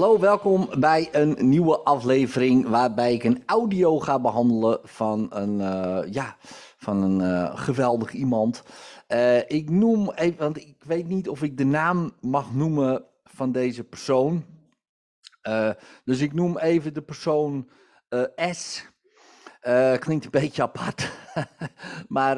Hallo, welkom bij een nieuwe aflevering waarbij ik een audio ga behandelen van een, eh, ja, van een eh, geweldig iemand. Eh, ik noem even, want ik weet niet of ik de naam mag noemen van deze persoon. Dus ik noem even de persoon S. Klinkt een beetje apart. maar,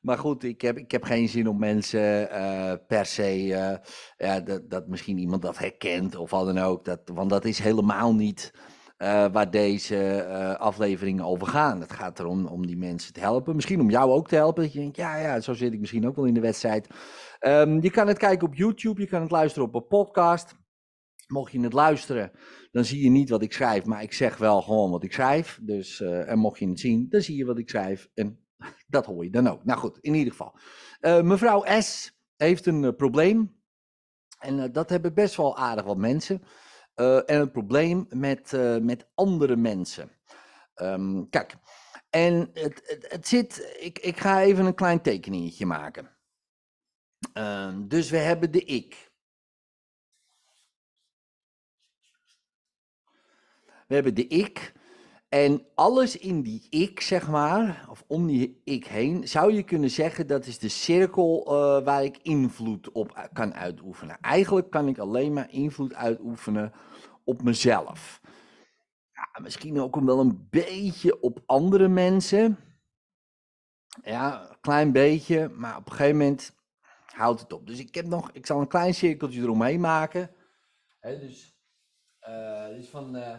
maar goed, ik heb, ik heb geen zin om mensen eh, per se. eh, ja, dat, dat misschien iemand dat herkent of wat dan ook. Dat, want dat is helemaal niet eh, waar deze afleveringen over gaan. Het gaat erom om die mensen te helpen. Misschien om jou ook te helpen. Dat je denkt, ja, ja, zo zit ik misschien ook wel in de wedstrijd. Ehm, je kan het kijken op YouTube, je kan het luisteren op een podcast. Mocht je het luisteren, dan zie je niet wat ik schrijf, maar ik zeg wel gewoon wat ik schrijf. Dus, en mocht je het zien, dan zie je wat ik schrijf. En dat hoor je dan ook. Nou goed, in ieder geval. Eh, mevrouw S. heeft een eh, probleem. En eh, dat hebben best wel aardig wat mensen. En een probleem met, met andere mensen. Ehm, kijk, en het, het, het zit. Ik, ik ga even een klein tekeningetje maken. Ehm, dus we hebben de ik. We hebben de ik. En alles in die ik, zeg maar, of om die ik heen, zou je kunnen zeggen dat is de cirkel eh, waar ik invloed op kan uitoefenen. Eigenlijk kan ik alleen maar invloed uitoefenen op mezelf. Ja, misschien ook wel een beetje op andere mensen. Ja, een klein beetje, maar op een gegeven moment houdt het op. Dus ik, heb nog, ik zal een klein cirkeltje eromheen maken. Hè, dus, dit is van eh,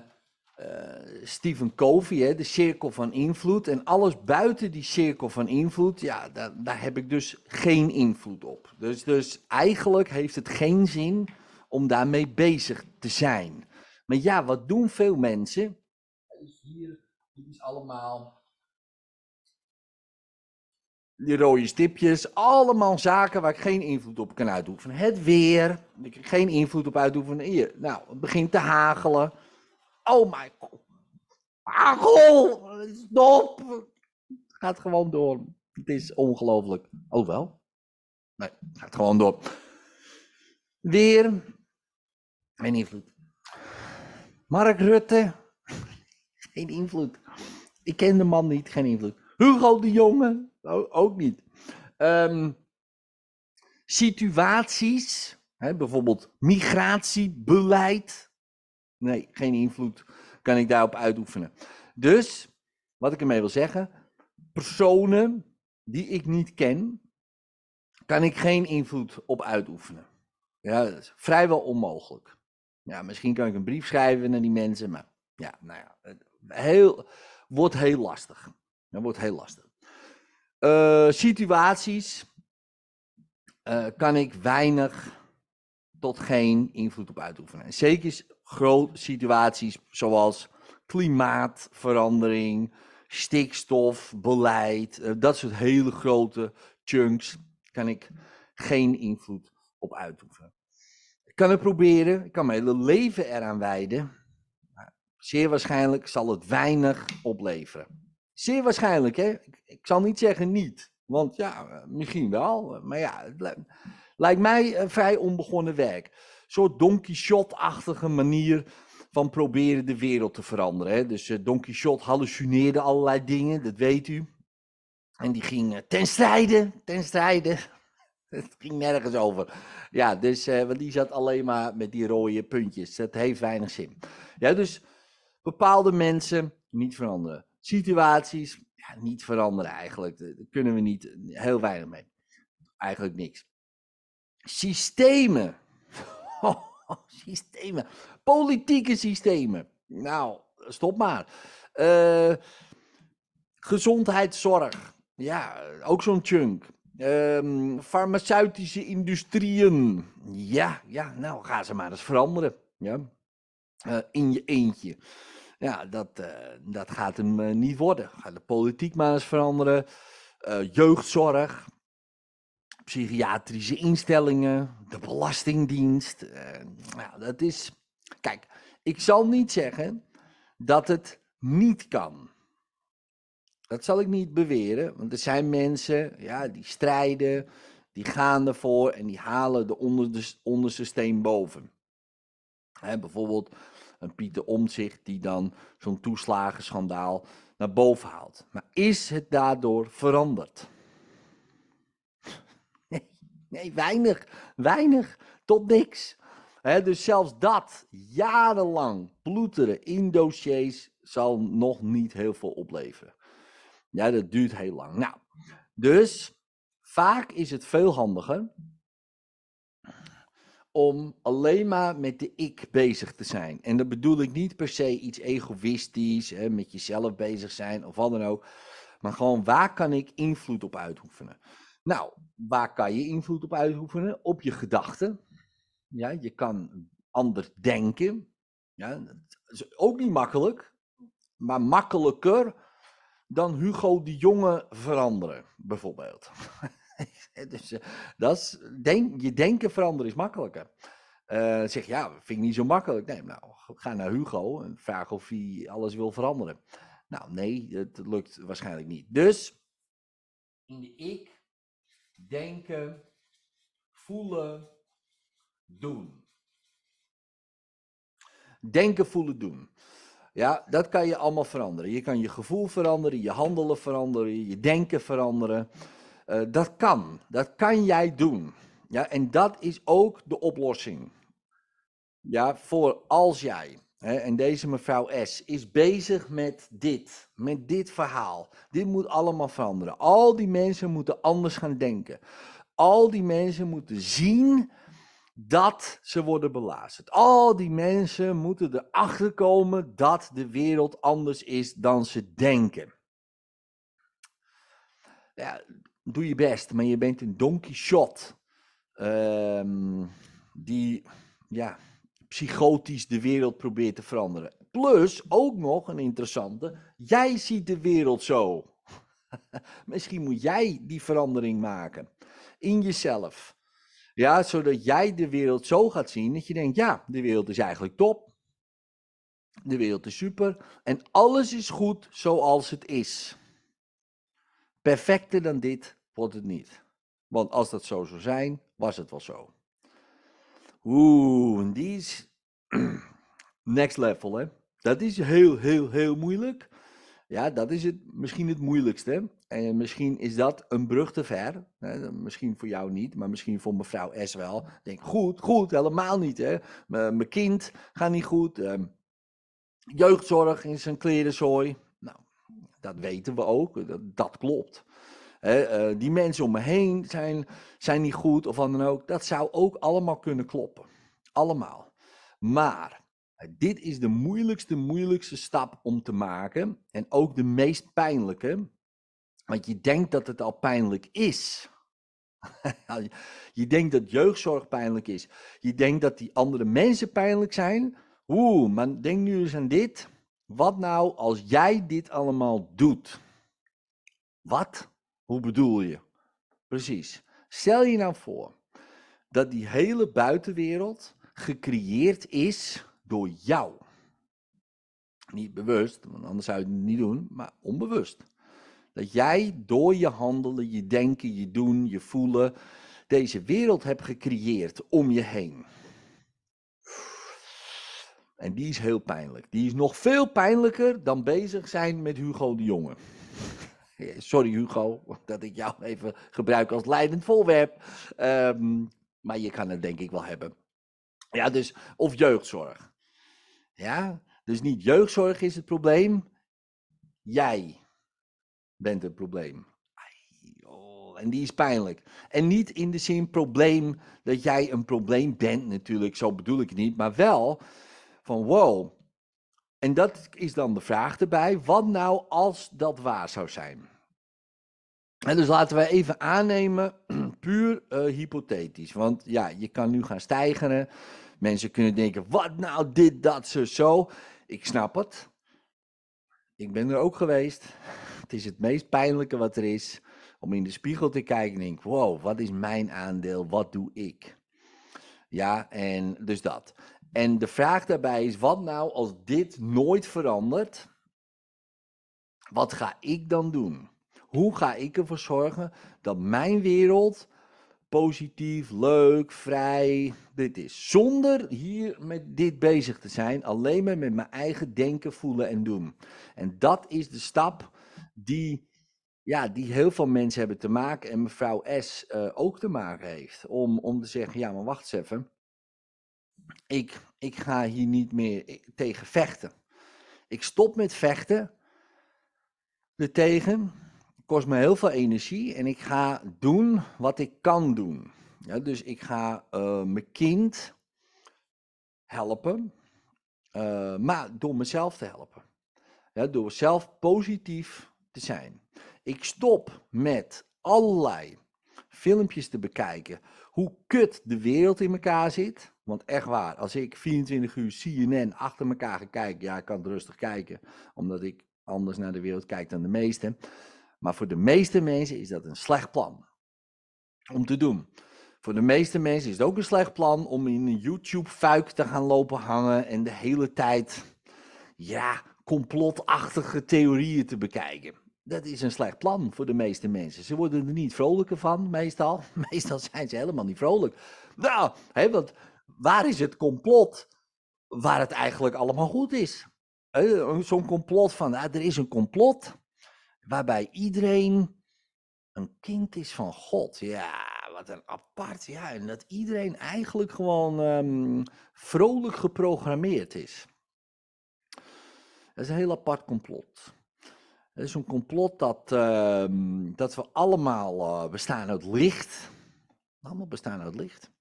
Stephen Covey, hè, de cirkel van invloed. En alles buiten die cirkel van invloed, ja, daar, daar heb ik dus geen invloed op. Dus, dus eigenlijk heeft het geen zin om daarmee bezig te zijn. Maar ja, wat doen veel mensen? Hier, dit is allemaal die rode stipjes, allemaal zaken waar ik geen invloed op kan uitoefenen. Het weer, ik geen invloed op uitoefenen. Hier, nou, het begint te hagelen. Oh my god. Hagel! Stop! Gaat gewoon door. Het is ongelooflijk. Oh wel? Nee, gaat gewoon door. Weer. Geen invloed. Mark Rutte. Geen invloed. Ik ken de man niet, geen invloed. Hugo de Jonge. Ook niet. Ehm, situaties. Hè, bijvoorbeeld migratiebeleid. Nee, geen invloed kan ik daarop uitoefenen. Dus, wat ik ermee wil zeggen, personen die ik niet ken, kan ik geen invloed op uitoefenen. Ja, dat is vrijwel onmogelijk. Ja, misschien kan ik een brief schrijven naar die mensen, maar ja, nou ja, heel, wordt heel lastig. Dat wordt heel lastig. Eh, situaties eh, kan ik weinig tot geen invloed op uitoefenen. En zeker grote situaties zoals klimaatverandering, stikstof, beleid, eh, dat soort hele grote chunks kan ik geen invloed op uitoefenen. Ik kan het proberen, ik kan mijn hele leven eraan wijden. maar Zeer waarschijnlijk zal het weinig opleveren. Zeer waarschijnlijk, hè? Ik, zal niet zeggen niet, want ja, eh, misschien wel, eh, maar ja, het li- lijkt mij vrij onbegonnen werk. Soort Don Quixote-achtige manier van proberen de wereld te veranderen. Hè? Dus eh, Don Quixote hallucineerde allerlei dingen, dat weet u. En die ging eh, ten strijde, ten strijde. Het ging nergens over. Ja, dus, eh, want die zat alleen maar met die rode puntjes. Dat heeft weinig zin. Ja, dus bepaalde mensen niet veranderen. Situaties, ja, niet veranderen eigenlijk. Daar kunnen we niet, heel weinig mee. Eigenlijk niks. Systemen. systemen. Politieke systemen. Nou, stop maar. Eh, gezondheidszorg. Ja, ook zo'n chunk. Ehm, farmaceutische industrieën. Ja, ja, nou gaan ze maar eens veranderen. Ja. Eh, in je eentje. Ja, dat, eh, dat gaat hem niet worden. Gaat de politiek maar eens veranderen. Jeugdzorg. Psychiatrische instellingen. De Belastingdienst. eh, nou, dat is. Kijk, ik zal niet zeggen dat het niet kan. Dat zal ik niet beweren, want er zijn mensen ja, die strijden, die gaan ervoor en die halen de onderste, steen boven. Hè, bijvoorbeeld een Pieter Omtzigt die dan zo'n toeslagenschandaal naar boven haalt. Maar is het daardoor veranderd? Nee, weinig, weinig, tot niks. dus zelfs dat, jarenlang ploeteren in dossiers, zal nog niet heel veel opleveren. Ja, dat duurt heel lang. Nou, dus vaak is het veel handiger om alleen maar met de ik bezig te zijn. En dat bedoel ik niet per se iets egoïstisch, hè, met jezelf bezig zijn of wat dan ook. Maar gewoon waar kan ik invloed op uitoefenen? Nou, waar kan je invloed op uitoefenen? Op je gedachten. Ja, je kan anders denken. Ja, is ook niet makkelijk, maar makkelijker dan Hugo de Jonge veranderen, bijvoorbeeld. dus, uh, dat is, je denken veranderen is makkelijker. Uh, zeg ja, vind ik niet zo makkelijk. Nee, nou, ga naar Hugo en vraag of hij alles wil veranderen. Nou, nee, het lukt waarschijnlijk niet. Dus in de ik denken, voelen, doen. Denken, voelen, doen. Ja, dat kan je allemaal veranderen. Je kan je gevoel veranderen, je handelen veranderen, je denken veranderen. Uh, dat kan. Dat kan jij doen. Ja, en dat is ook de oplossing. Ja, voor als jij, en deze mevrouw S, is bezig met dit, met dit verhaal. Dit moet allemaal veranderen. Al die mensen moeten anders gaan denken. Al die mensen moeten zien dat ze worden belazerd. Al die mensen moeten erachter komen dat de wereld anders is dan ze denken. Ja, doe je best, maar je bent een donkey shot. Um, die, ja, psychotisch de wereld probeert te veranderen. Plus, ook nog een interessante, jij ziet de wereld zo. Misschien moet jij die verandering maken. In jezelf. Ja, zodat jij de wereld zo gaat zien dat je denkt, ja, de wereld is eigenlijk top. De wereld is super. En alles is goed zoals het is. Perfecter dan dit wordt het niet. Want als dat zo zou zijn, was het wel zo. Oeh, die is next level, hè. Dat is heel, heel, heel moeilijk. Ja, dat is het, misschien het moeilijkste. En misschien is dat een brug te ver. Hè? Misschien voor jou niet, maar misschien voor mevrouw S wel. Denk, goed, goed, helemaal niet. Hè? Mijn kind gaat niet goed. Ehm, jeugdzorg in zijn klerenzooi. Nou, dat weten we ook. Dat klopt. Uh, die mensen om me heen zijn, zijn niet goed of wat dan ook. Dat zou ook allemaal kunnen kloppen. Allemaal. Maar dit is de moeilijkste, moeilijkste stap om te maken. En ook de meest pijnlijke. Want je denkt dat het al pijnlijk is. je denkt dat jeugdzorg pijnlijk is. Je denkt dat die andere mensen pijnlijk zijn. Oeh, maar denk nu eens aan dit. Wat nou als jij dit allemaal doet? Wat? Hoe bedoel je? Precies. Stel je nou voor dat die hele buitenwereld gecreëerd is door jou. Niet bewust, want anders zou je het niet doen, maar onbewust. Dat jij door je handelen, je denken, je doen, je voelen, deze wereld hebt gecreëerd om je heen. En die is heel pijnlijk. Die is nog veel pijnlijker dan bezig zijn met Hugo de Jonge. Sorry Hugo, dat ik jou even gebruik als leidend voorwerp. Um, maar je kan het denk ik wel hebben. Ja, dus, of jeugdzorg. Ja, dus niet jeugdzorg is het probleem. Jij bent het probleem. En die is pijnlijk. En niet in de zin probleem dat jij een probleem bent natuurlijk, zo bedoel ik het niet. Maar wel van wow. En dat is dan de vraag erbij. Wat nou als dat waar zou zijn? En dus laten we even aannemen, puur uh, hypothetisch. Want ja, je kan nu gaan stijgen. Mensen kunnen denken, wat nou, dit, dat, zo, zo. Ik snap het. Ik ben er ook geweest. Het is het meest pijnlijke wat er is. Om in de spiegel te kijken en denk, wow, wat is mijn aandeel? Wat doe ik? Ja, en dus dat. En de vraag daarbij is, wat nou als dit nooit verandert? Wat ga ik dan doen? Hoe ga ik ervoor zorgen dat mijn wereld positief, leuk, vrij dit is. Zonder hier met dit bezig te zijn, alleen maar met mijn eigen denken, voelen en doen. En dat is de stap die, ja, die heel veel mensen hebben te maken en mevrouw S uh, ook te maken heeft. Om, om te zeggen, ja maar wacht eens even, ik, ik ga hier niet meer tegen vechten. Ik stop met vechten er tegen kost me heel veel energie en ik ga doen wat ik kan doen. Ja, dus ik ga uh, mijn kind helpen, uh, maar door mezelf te helpen. Ja, door zelf positief te zijn. Ik stop met allerlei filmpjes te bekijken hoe kut de wereld in elkaar zit. Want echt waar, als ik 24 uur CNN achter elkaar ga kijken, ja, ik kan het rustig kijken, omdat ik anders naar de wereld kijk dan de meesten. Maar voor de meeste mensen is dat een slecht plan om te doen. Voor de meeste mensen is het ook een slecht plan om in een YouTube-fuik te gaan lopen hangen en de hele tijd, ja, complotachtige theorieën te bekijken. Dat is een slecht plan voor de meeste mensen. Ze worden er niet vrolijker van, meestal. Meestal zijn ze helemaal niet vrolijk. Nou, hè, want waar is het complot waar het eigenlijk allemaal goed is? Zo'n complot van, ah, er is een complot waarbij iedereen een kind is van God. Ja, wat een apart. Ja, en dat iedereen eigenlijk gewoon um, vrolijk geprogrammeerd is. Dat is een heel apart complot. Het is een complot dat, uh, dat we allemaal uh, bestaan uit licht. Allemaal bestaan uit licht.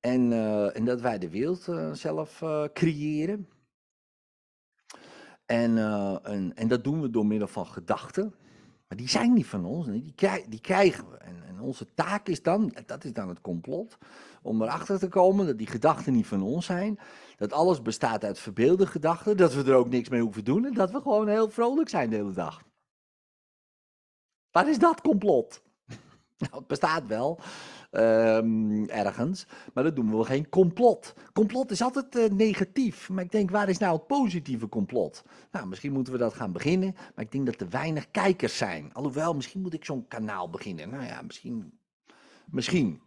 En, uh, en dat wij de wereld uh, zelf creëren. En, en, en dat doen we door middel van gedachten. Maar die zijn niet van ons, die, die krijgen we. En, en, onze taak is dan, dat is dan het complot, om erachter te komen dat die gedachten niet van ons zijn. Dat alles bestaat uit verbeelde gedachten, dat we er ook niks mee hoeven doen en dat we gewoon heel vrolijk zijn de hele dag. Wat is dat complot? Nou, het bestaat wel um, ergens. Maar dat doen we geen complot. Complot is altijd uh, negatief. Maar ik denk, waar is nou het positieve complot? Nou, misschien moeten we dat gaan beginnen. Maar ik denk dat er weinig kijkers zijn. Alhoewel, misschien moet ik zo'n kanaal beginnen. Nou ja, misschien. Misschien.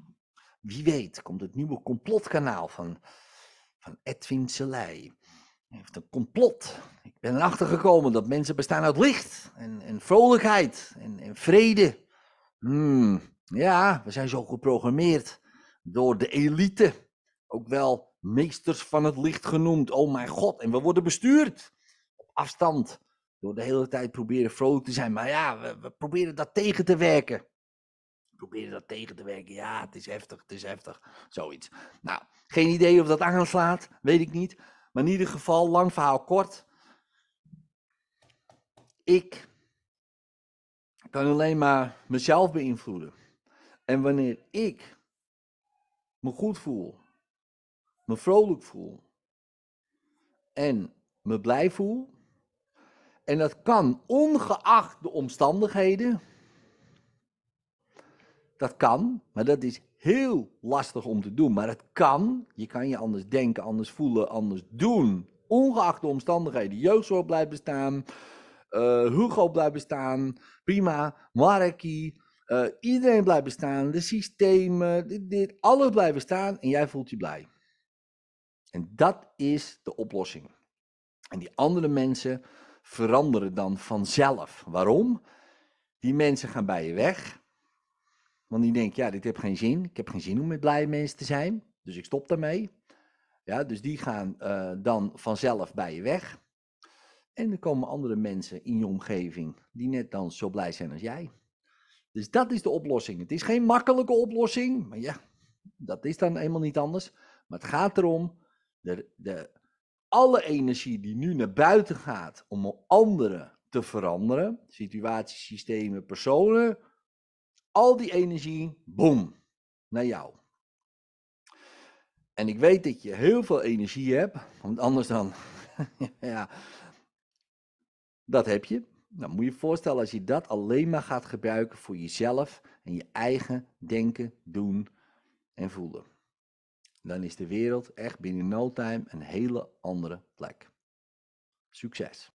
Wie weet, komt het nieuwe complotkanaal van, van Edwin Selei. Heeft een complot. Ik ben erachter gekomen dat mensen bestaan uit licht en, en vrolijkheid en, en vrede. Hmm. Ja, we zijn zo geprogrammeerd door de elite. Ook wel meesters van het licht genoemd. Oh mijn god, en we worden bestuurd op afstand. Door de hele tijd proberen vrolijk te zijn. Maar ja, we, we proberen dat tegen te werken. We proberen dat tegen te werken. Ja, het is heftig, het is heftig. Zoiets. Nou, geen idee of dat aanslaat, weet ik niet. Maar in ieder geval, lang verhaal kort. Ik kan alleen maar mezelf beïnvloeden. En wanneer ik me goed voel, me vrolijk voel en me blij voel, en dat kan ongeacht de omstandigheden, dat kan, maar dat is heel lastig om te doen. Maar het kan, je kan je anders denken, anders voelen, anders doen, ongeacht de omstandigheden. Jeugdzorg blijft bestaan, Hugo blijft bestaan, prima, Mareki, uh, iedereen blijft bestaan, de systemen, dit, dit, alles blijft bestaan en jij voelt je blij. En dat is de oplossing. En die andere mensen veranderen dan vanzelf. Waarom? Die mensen gaan bij je weg. Want die denken, ja, dit heb geen zin. Ik heb geen zin om met blije mensen te zijn. Dus ik stop daarmee. Ja, dus die gaan uh, dan vanzelf bij je weg. En er komen andere mensen in je omgeving die net dan zo blij zijn als jij. Dus dat is de oplossing. Het is geen makkelijke oplossing, maar ja, dat is dan eenmaal niet anders. Maar het gaat erom, de, de, alle energie die nu naar buiten gaat om anderen te veranderen, situaties, systemen, personen, al die energie, boom, naar jou. En ik weet dat je heel veel energie hebt, want anders dan, ja, dat heb je. Dan moet je je voorstellen als je dat alleen maar gaat gebruiken voor jezelf en je eigen denken, doen en voelen. Dan is de wereld echt binnen no time een hele andere plek. Succes!